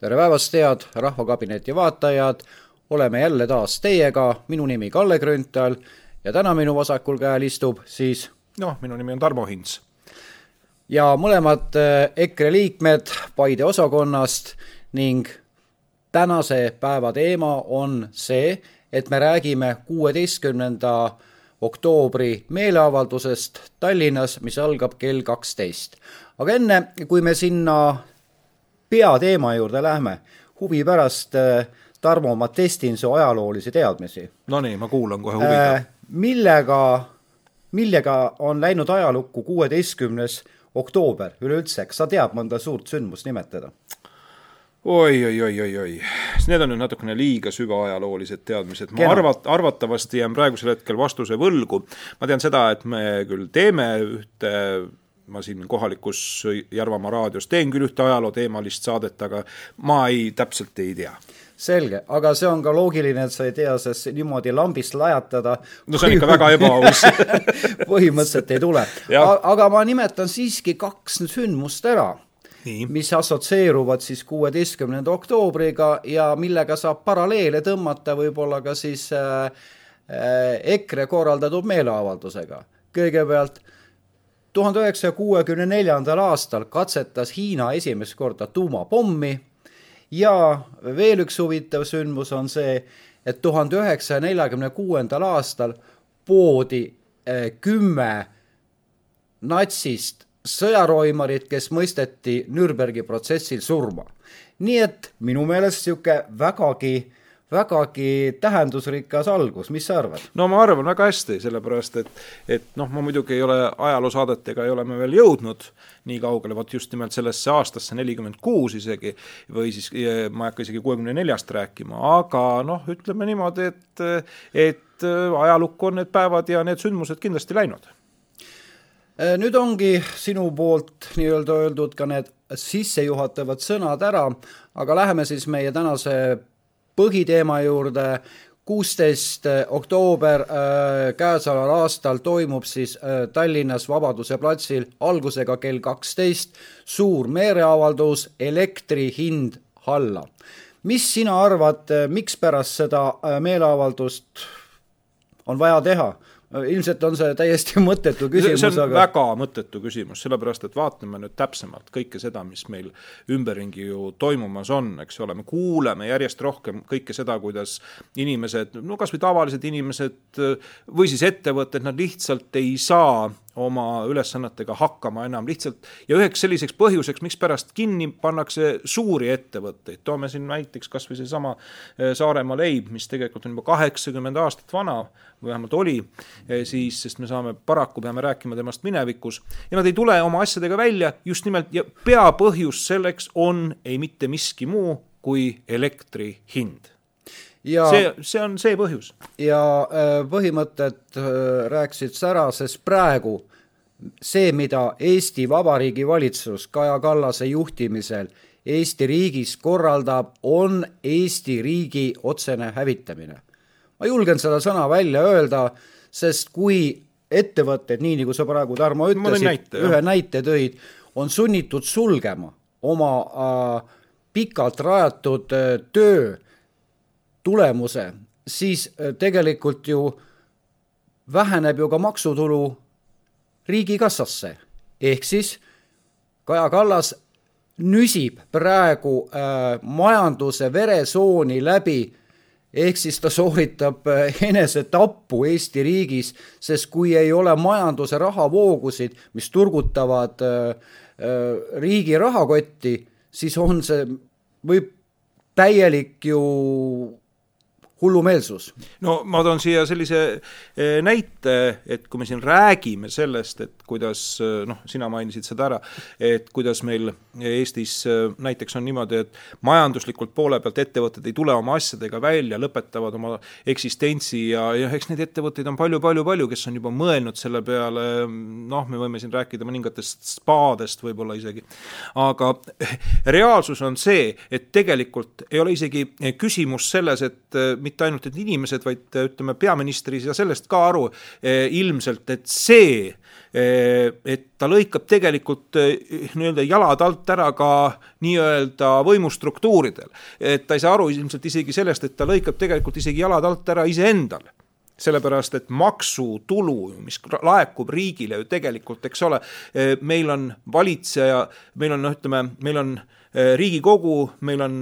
tere päevast, head Rahvakabineti vaatajad, oleme jälle taas teiega, minu nimi Kalle Grünthal ja täna minu vasakul käel istub siis noh, minu nimi on Tarmo Hins. ja mõlemad äh, EKRE liikmed Paide osakonnast ning tänase päeva teema on see, et me räägime kuueteistkümnenda oktoobri meeleavaldusest Tallinnas, mis algab kell kaksteist. aga enne, kui me sinna peateema juurde lähme, huvi pärast, äh, Tarmo, ma testin su ajaloolisi teadmisi. Nonii, ma kuulan kohe huviga äh,. millega, millega on läinud ajalukku kuueteistkümnes oktoober üleüldse, kas sa tead mõnda suurt sündmust nimetada? oi, oi, oi, oi, oi, need on nüüd natukene liiga süvaajaloolised teadmised, ma arvat-, arvatavasti jään praegusel hetkel vastuse võlgu. ma tean seda, et me küll teeme ühte ma siin kohalikus Järvamaa raadios teen küll ühte ajalooteemalist saadet, aga ma ei, täpselt ei tea selge, aga see on ka loogiline, et sa ei tea, sest niimoodi lambist lajatada no see on ikka väga ebaaus põhimõtteliselt ei tule. aga ma nimetan siiski kaks sündmust ära, mis assotsieeruvad siis kuueteistkümnenda oktoobriga ja millega saab paralleele tõmmata võib-olla ka siis äh, äh, EKRE korraldatud meeleavaldusega. kõigepealt tuhande üheksasaja kuuekümne neljandal aastal katsetas Hiina esimest korda tuumapommi ja veel üks huvitav sündmus on see, et tuhande üheksasaja neljakümne kuuendal aastal poodi eh, kümme natsist sõjaroimarit, kes mõisteti Nürnbergi protsessil surma. nii et minu meelest niisugune vägagi vägagi tähendusrikas algus, mis sa arvad? no ma arvan väga hästi, sellepärast et, et noh, ma muidugi ei ole ajaloosaadetega ei ole me veel jõudnud nii kaugele, vot just nimelt sellesse aastasse nelikümmend kuus isegi, või siis ma ei hakka isegi kuuekümne neljast rääkima, aga noh, ütleme niimoodi, et, et ajalukku on need päevad ja need sündmused kindlasti läinud nüüd ongi sinu poolt nii-öelda öeldud ka need sissejuhatavad sõnad ära, aga läheme siis meie tänase põhiteema juurde. kuusteist oktoober äh, käesoleval aastal toimub siis äh, Tallinnas Vabaduse platsil algusega kell kaksteist suur meeleavaldus Elektri hind alla. mis sina arvad, mikspärast seda meeleavaldust on vaja teha? Ilmselt on see täiesti mõttetu küsimus, see on aga... väga mõttetu küsimus, sellepärast et vaatame nüüd täpsemalt kõike seda, mis meil ümberringi ju toimumas on, eks ole, me kuuleme järjest rohkem kõike seda, kuidas inimesed, no kas või tavalised inimesed või siis ettevõtted, nad lihtsalt ei saa oma ülesannetega hakkama enam lihtsalt. Ja üheks selliseks põhjuseks, mikspärast kinni pannakse suuri ettevõtteid, toome siin näiteks kas või seesama eh, Saaremaa leib, mis tegelikult on juba kaheksakümmend aastat vana, vähemalt oli, eh, siis, sest me saame, paraku peame rääkima temast minevikus, ja nad ei tule oma asjadega välja just nimelt ja peapõhjus selleks on ei mitte miski muu kui elektri hind ja see, see on see põhjus. ja äh, põhimõtted äh, rääkisid sa ära, sest praegu see, mida Eesti Vabariigi valitsus Kaja Kallase juhtimisel Eesti riigis korraldab, on Eesti riigi otsene hävitamine. ma julgen seda sõna välja öelda, sest kui ettevõtted, nii nagu sa praegu, Tarmo, ütlesid, ühe näite tõid, on sunnitud sulgema oma äh, pikalt rajatud äh, töö tulemuse, siis äh, tegelikult ju väheneb ju ka maksutulu riigikassasse. ehk siis Kaja Kallas nüsib praegu äh, majanduse veresooni läbi, ehk siis ta sooritab äh, enesetappu Eesti riigis, sest kui ei ole majanduse rahavoogusid, mis turgutavad äh, äh, riigi rahakotti, siis on see, võib täielik ju hullumeelsus. no ma toon siia sellise eh, näite, et kui me siin räägime sellest, et kuidas eh, noh, sina mainisid seda ära, et kuidas meil Eestis eh, näiteks on niimoodi, et majanduslikult poole pealt ettevõtted ei tule oma asjadega välja, lõpetavad oma eksistentsi ja, ja eks neid ettevõtteid on palju-palju-palju, kes on juba mõelnud selle peale, noh, me võime siin rääkida mõningatest spaadest võib-olla isegi, aga reaalsus on see, et tegelikult ei ole isegi küsimus selles, et mitte ainult et inimesed, vaid ütleme, peaminister ei saa sellest ka aru eh, ilmselt, et see et ta lõikab tegelikult nii-öelda jalad alt ära ka nii-öelda võimustruktuuridel. et ta ei saa aru ilmselt isegi sellest, et ta lõikab tegelikult isegi jalad alt ära iseendal sellepärast et maksutulu, mis laekub riigile ju tegelikult, eks ole, meil on valitseja, meil on noh, ütleme, meil on Riigikogu, meil on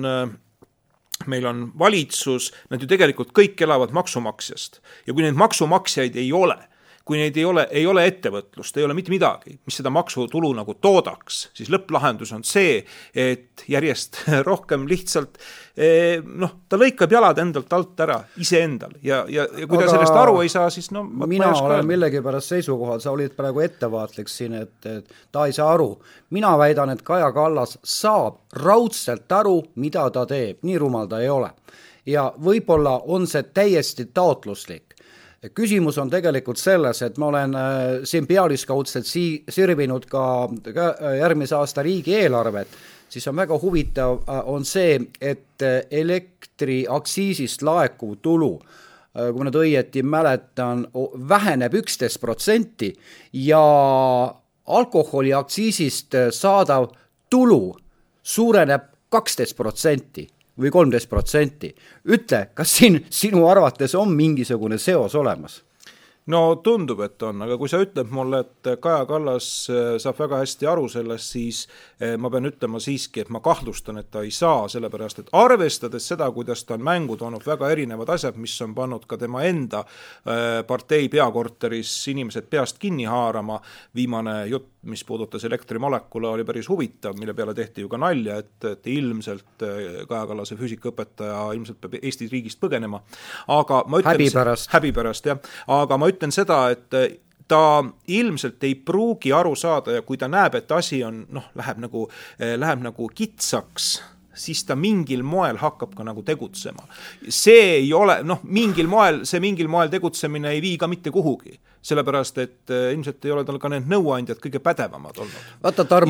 meil on valitsus, nad ju tegelikult kõik elavad maksumaksjast. Ja kui neid maksumaksjaid ei ole kui neid ei ole, ei ole ettevõtlust, ei ole mitte midagi, mis seda maksutulu nagu toodaks, siis lõpplahendus on see, et järjest rohkem lihtsalt eh, noh, ta lõikab jalad endalt alt ära iseendal ja, ja, ja kui Aga ta sellest aru ei saa, siis no mina olen millegipärast seisukohal, sa olid praegu ettevaatlik siin, et, et ta ei saa aru. mina väidan, et Kaja Kallas saab raudselt aru, mida ta teeb, nii rumal ta ei ole. ja võib-olla on see täiesti taotluslik küsimus on tegelikult selles, et ma olen äh, siin pealiskaudselt sii-, sirvinud ka, ka äh, järgmise aasta riigieelarvet, siis on väga huvitav, äh, on see, et elektriaktsiisist laekuv tulu kui ma nüüd õieti mäletan, väheneb üksteist protsenti ja alkoholiaktsiisist saadav tulu suureneb kaksteist protsenti või kolmteist protsenti. ütle, kas siin sinu arvates on mingisugune seos olemas? no tundub, et on, aga kui sa ütled mulle, et Kaja Kallas äh, saab väga hästi aru sellest, siis äh, ma pean ütlema siiski, et ma kahtlustan, et ta ei saa, sellepärast et arvestades seda, kuidas ta on mängu toonud väga erinevad asjad, mis on pannud ka tema enda äh, partei peakorteris inimesed peast kinni haarama, viimane jutt mis puudutas elektrimolekule, oli päris huvitav, mille peale tehti ju ka nalja, et, et ilmselt äh, Kaja Kallase füüsikaõpetaja ilmselt peab Eesti riigist põgenema. aga ma ütlen häbi pärast. häbi pärast, jah. aga ma ütlen seda, et äh, ta ilmselt ei pruugi aru saada ja kui ta näeb, et asi on noh, läheb nagu, äh, läheb nagu kitsaks siis ta mingil moel hakkab ka nagu tegutsema. see ei ole, noh, mingil moel, see mingil moel tegutsemine ei vii ka mitte kuhugi sellepärast et äh, ilmselt ei ole tal ka need nõuandjad kõige pädevamad olnud.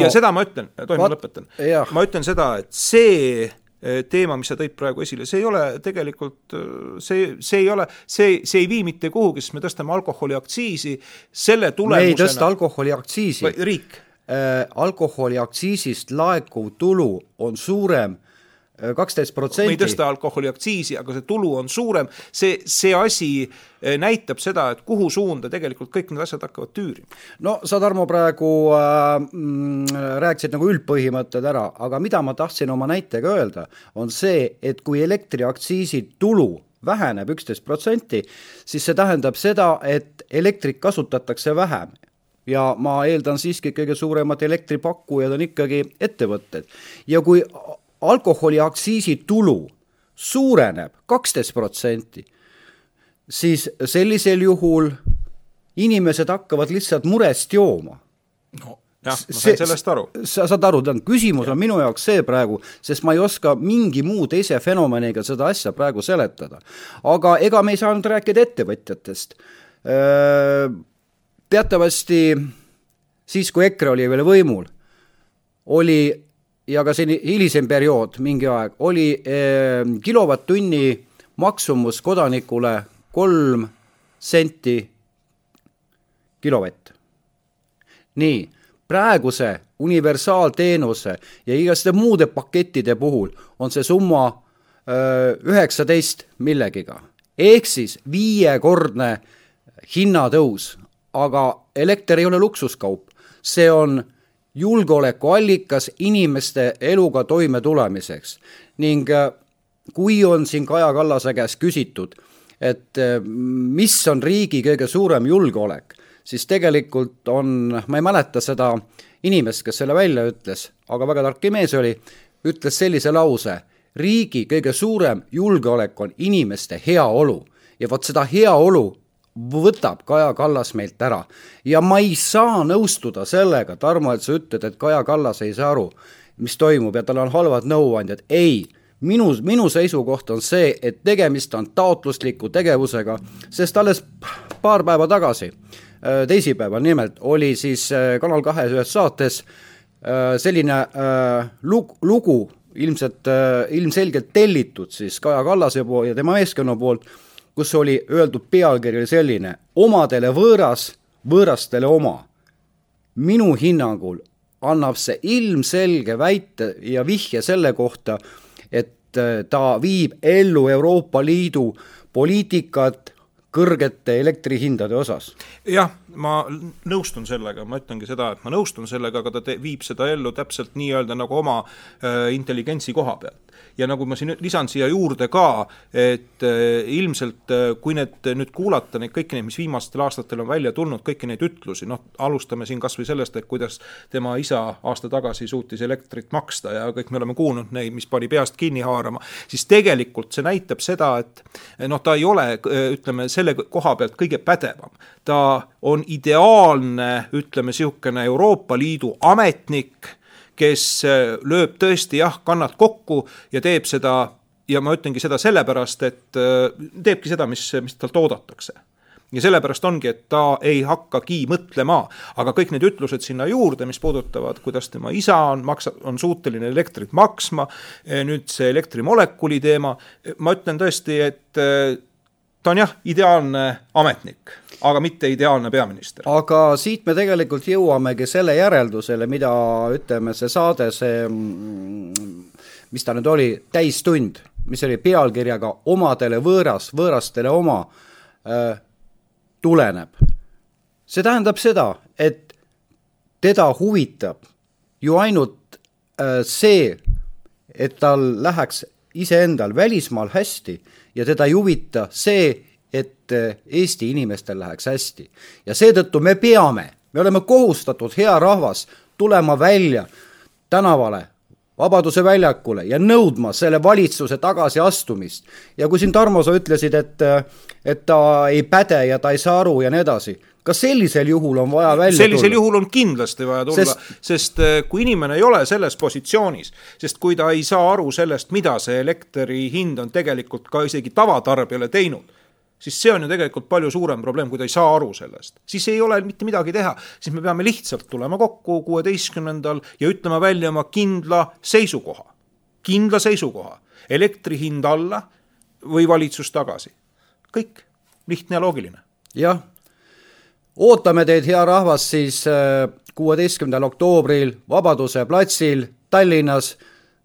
ja seda ma ütlen, tohin ma lõpetan. ma ütlen seda, et see äh, teema, mis sa tõid praegu esile, see ei ole tegelikult, äh, see, see ei ole, see, see ei vii mitte kuhugi, sest me tõstame alkoholiaktsiisi, selle tulemusena me ei tõsta alkoholiaktsiisi. riik äh,. Alkoholiaktsiisist laekuv tulu on suurem kaksteist protsenti. me ei tõsta alkoholiaktsiisi, aga see tulu on suurem, see, see asi eh, näitab seda, et kuhu suunda tegelikult kõik need asjad hakkavad tüürima. no sa, Tarmo, praegu äh, mm, rääkisid nagu üldpõhimõtted ära, aga mida ma tahtsin oma näitega öelda, on see, et kui elektriaktsiisi tulu väheneb üksteist protsenti, siis see tähendab seda, et elektrit kasutatakse vähem ja ma eeldan siiski, kõige suuremad elektripakkujad on ikkagi ettevõtted. ja kui alkoholiaktsiisi tulu suureneb kaksteist protsenti, siis sellisel juhul inimesed hakkavad lihtsalt murest jooma. no jah, ma sain sellest aru. sa saad aru, tähendab, küsimus ja. on minu jaoks see praegu, sest ma ei oska mingi muu teise fenomeniga seda asja praegu seletada. aga ega me ei saanud rääkida ettevõtjatest. Teatavasti siis, kui EKRE oli veel võimul, oli ja ka siin hilisem periood, mingi aeg, oli eh, kilovatt-tunni maksumus kodanikule kolm senti kilovatt. nii, praeguse universaalteenuse ja igaste muude pakettide puhul on see summa üheksateist millegiga. ehk siis viiekordne hinnatõus, aga elekter ei ole luksuskaup, see on julgeolekuallikas inimeste eluga toimetulemiseks ning äh, kui on siin Kaja Kallase käest küsitud, et äh, mis on riigi kõige suurem julgeolek, siis tegelikult on, ma ei mäleta seda inimest, kes selle välja ütles, aga väga tark mees oli, ütles sellise lause, riigi kõige suurem julgeolek on inimeste heaolu. Ja vot seda heaolu võtab Kaja Kallas meilt ära. ja ma ei saa nõustuda sellega, Tarmo, et sa ütled, et Kaja Kallas ei saa aru, mis toimub ja tal on halvad nõuandjad, ei minu, minu seisukoht on see, et tegemist on taotlusliku tegevusega, sest alles paar päeva tagasi, äh, teisipäeval nimelt, oli siis äh, Kanal kahes ühes saates äh, selline lugu, lugu, ilmselt, ilmselgelt tellitud siis Kaja Kallase pool ja tema meeskonna poolt kus oli öeldud pealkiri oli selline, omadele võõras, võõrastele oma. minu hinnangul annab see ilmselge väite ja vihje selle kohta, et äh, ta viib ellu Euroopa Liidu poliitikat kõrgete elektrihindade osas. jah, ma nõustun sellega, ma ütlengi seda, et ma nõustun sellega, aga ta te, viib seda ellu täpselt nii-öelda nagu oma äh, intelligentsi koha pealt ja nagu ma siin lisan siia juurde ka, et äh, ilmselt äh, kui need nüüd kuulata neid kõiki neid, mis viimastel aastatel on välja tulnud, kõiki neid ütlusi, noh, alustame siin kas või sellest, et kuidas tema isa aasta tagasi suutis elektrit maksta ja kõik me oleme kuulnud neid, mis pani peast kinni haarama, siis tegelikult see näitab seda, et noh, ta ei ole, ütleme, selle koha pealt kõige pädevam. ta on ideaalne, ütleme, niisugune Euroopa Liidu ametnik kes äh, lööb tõesti jah, kannad kokku ja teeb seda ja ma ütlengi seda sellepärast, et äh, teebki seda, mis, mis talt oodatakse. Ja sellepärast ongi, et ta ei hakkagi mõtlema, aga kõik need ütlused sinna juurde, mis puudutavad, kuidas tema isa on maksa-, on suuteline elektrit maksma, äh, nüüd see elektrimolekuli teema, ma ütlen tõesti, et ta on jah, ideaalne ametnik, aga mitte ideaalne peaminister. aga siit me tegelikult jõuamegi selle järeldusele, mida ütleme, see saade, see mm, mis ta nüüd oli, täistund, mis oli pealkirjaga Omadele võõras, võõrastele oma äh,, tuleneb. see tähendab seda, et teda huvitab ju ainult äh, see, et tal läheks iseendal välismaal hästi ja teda ei huvita see, et eh, Eesti inimestel läheks hästi. ja seetõttu me peame, me oleme kohustatud, hea rahvas, tulema välja tänavale, Vabaduse väljakule ja nõudma selle valitsuse tagasiastumist. ja kui siin Tarmo, sa ütlesid, et, et ta ei päde ja ta ei saa aru ja nii edasi, kas sellisel juhul on vaja välja sellisel tulla? juhul on kindlasti vaja tulla, sest, sest eh, kui inimene ei ole selles positsioonis, sest kui ta ei saa aru sellest, mida see elektri hind on tegelikult ka isegi tavatarbijale teinud siis see on ju tegelikult palju suurem probleem, kui ta ei saa aru sellest. siis ei ole mitte midagi teha, siis me peame lihtsalt tulema kokku kuueteistkümnendal ja ütlema välja oma kindla seisukoha. kindla seisukoha, elektri hind alla või valitsus tagasi. kõik, lihtne ja loogiline. jah ootame teid, hea rahvas, siis äh, kuueteistkümnendal oktoobril Vabaduse platsil Tallinnas.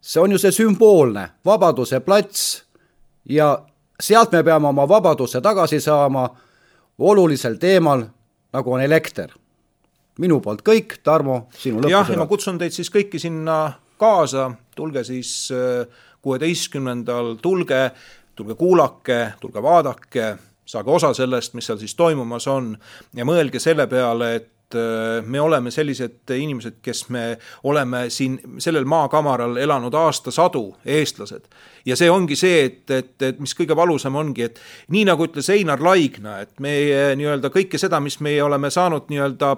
see on ju see sümboolne Vabaduse plats ja sealt me peame oma vabaduse tagasi saama olulisel teemal, nagu on elekter. minu poolt kõik, Tarmo, sinu lõppsõna. jah, ja ma kutsun teid siis kõiki sinna kaasa, tulge siis äh, kuueteistkümnendal, tulge, tulge kuulake, tulge vaadake. Saage osa sellest, mis seal siis toimumas on. Ja mõelge selle peale, et me oleme sellised inimesed, kes me oleme siin sellel maakamaral elanud aastasadu, eestlased. ja see ongi see, et, et, et mis kõige valusam ongi, et nii nagu ütles Einar Laigna, et meie nii-öelda kõike seda, mis meie oleme saanud nii-öelda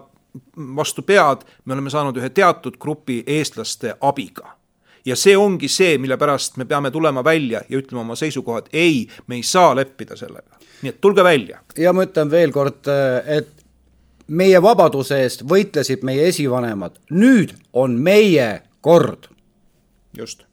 vastu pead, me oleme saanud ühe teatud grupi eestlaste abiga ja see ongi see, mille pärast me peame tulema välja ja ütlema oma seisukohad, ei, me ei saa leppida sellega. nii et tulge välja. ja ma ütlen veel kord, et meie vabaduse eest võitlesid meie esivanemad, nüüd on meie kord. just